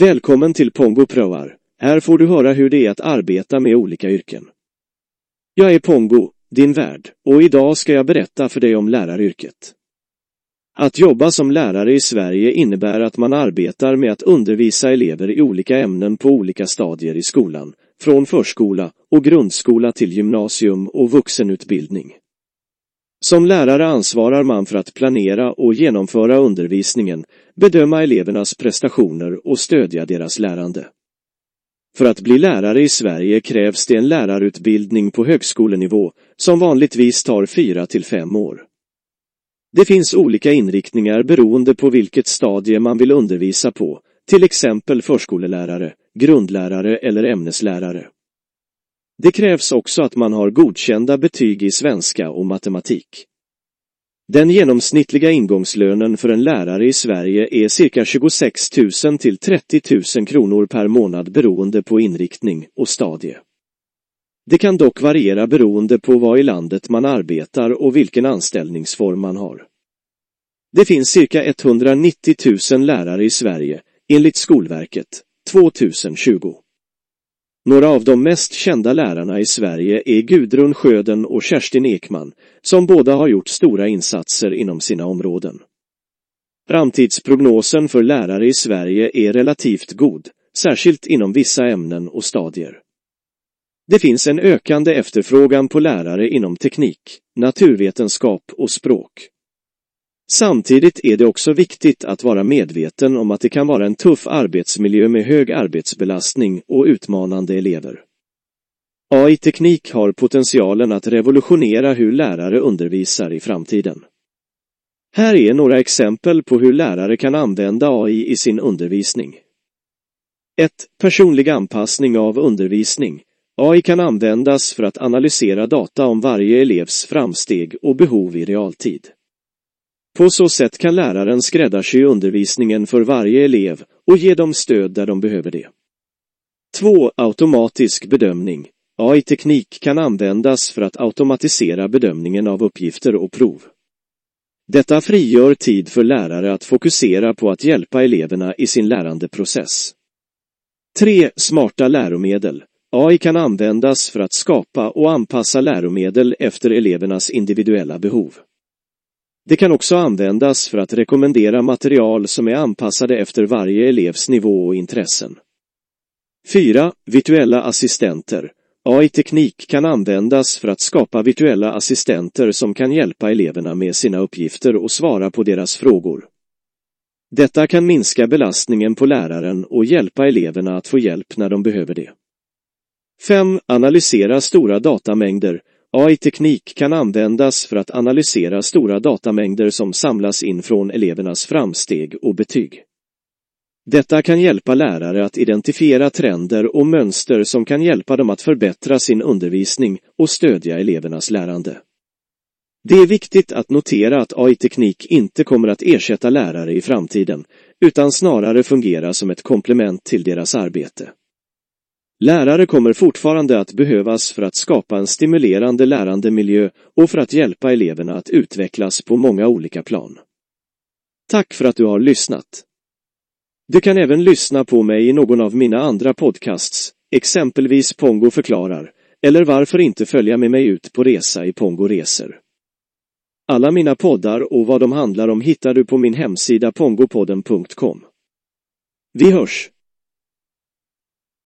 Välkommen till Pongo Proar. Här får du höra hur det är att arbeta med olika yrken. Jag är Pongo, din värd, och idag ska jag berätta för dig om läraryrket. Att jobba som lärare i Sverige innebär att man arbetar med att undervisa elever i olika ämnen på olika stadier i skolan, från förskola och grundskola till gymnasium och vuxenutbildning. Som lärare ansvarar man för att planera och genomföra undervisningen, bedöma elevernas prestationer och stödja deras lärande. För att bli lärare i Sverige krävs det en lärarutbildning på högskolenivå som vanligtvis tar fyra till fem år. Det finns olika inriktningar beroende på vilket stadie man vill undervisa på, till exempel förskolelärare, grundlärare eller ämneslärare. Det krävs också att man har godkända betyg i svenska och matematik. Den genomsnittliga ingångslönen för en lärare i Sverige är cirka 26 000 till 30 000 kronor per månad beroende på inriktning och stadie. Det kan dock variera beroende på var i landet man arbetar och vilken anställningsform man har. Det finns cirka 190 000 lärare i Sverige, enligt Skolverket, 2020. Några av de mest kända lärarna i Sverige är Gudrun Sjöden och Kerstin Ekman, som båda har gjort stora insatser inom sina områden. Framtidsprognosen för lärare i Sverige är relativt god, särskilt inom vissa ämnen och stadier. Det finns en ökande efterfrågan på lärare inom teknik, naturvetenskap och språk. Samtidigt är det också viktigt att vara medveten om att det kan vara en tuff arbetsmiljö med hög arbetsbelastning och utmanande elever. AI-teknik har potentialen att revolutionera hur lärare undervisar i framtiden. Här är några exempel på hur lärare kan använda AI i sin undervisning. 1. Personlig anpassning av undervisning. AI kan användas för att analysera data om varje elevs framsteg och behov i realtid. På så sätt kan läraren skräddarsy undervisningen för varje elev och ge dem stöd där de behöver det. 2. Automatisk bedömning. AI-teknik kan användas för att automatisera bedömningen av uppgifter och prov. Detta frigör tid för lärare att fokusera på att hjälpa eleverna i sin lärandeprocess. 3. Smarta läromedel. AI kan användas för att skapa och anpassa läromedel efter elevernas individuella behov. Det kan också användas för att rekommendera material som är anpassade efter varje elevs nivå och intressen. 4. Virtuella assistenter. AI-teknik kan användas för att skapa virtuella assistenter som kan hjälpa eleverna med sina uppgifter och svara på deras frågor. Detta kan minska belastningen på läraren och hjälpa eleverna att få hjälp när de behöver det. 5. Analysera stora datamängder AI-teknik kan användas för att analysera stora datamängder som samlas in från elevernas framsteg och betyg. Detta kan hjälpa lärare att identifiera trender och mönster som kan hjälpa dem att förbättra sin undervisning och stödja elevernas lärande. Det är viktigt att notera att AI-teknik inte kommer att ersätta lärare i framtiden, utan snarare fungera som ett komplement till deras arbete. Lärare kommer fortfarande att behövas för att skapa en stimulerande lärandemiljö och för att hjälpa eleverna att utvecklas på många olika plan. Tack för att du har lyssnat. Du kan även lyssna på mig i någon av mina andra podcasts, exempelvis Pongo förklarar, eller varför inte följa med mig ut på resa i Pongo Reser. Alla mina poddar och vad de handlar om hittar du på min hemsida pongopodden.com. Vi hörs!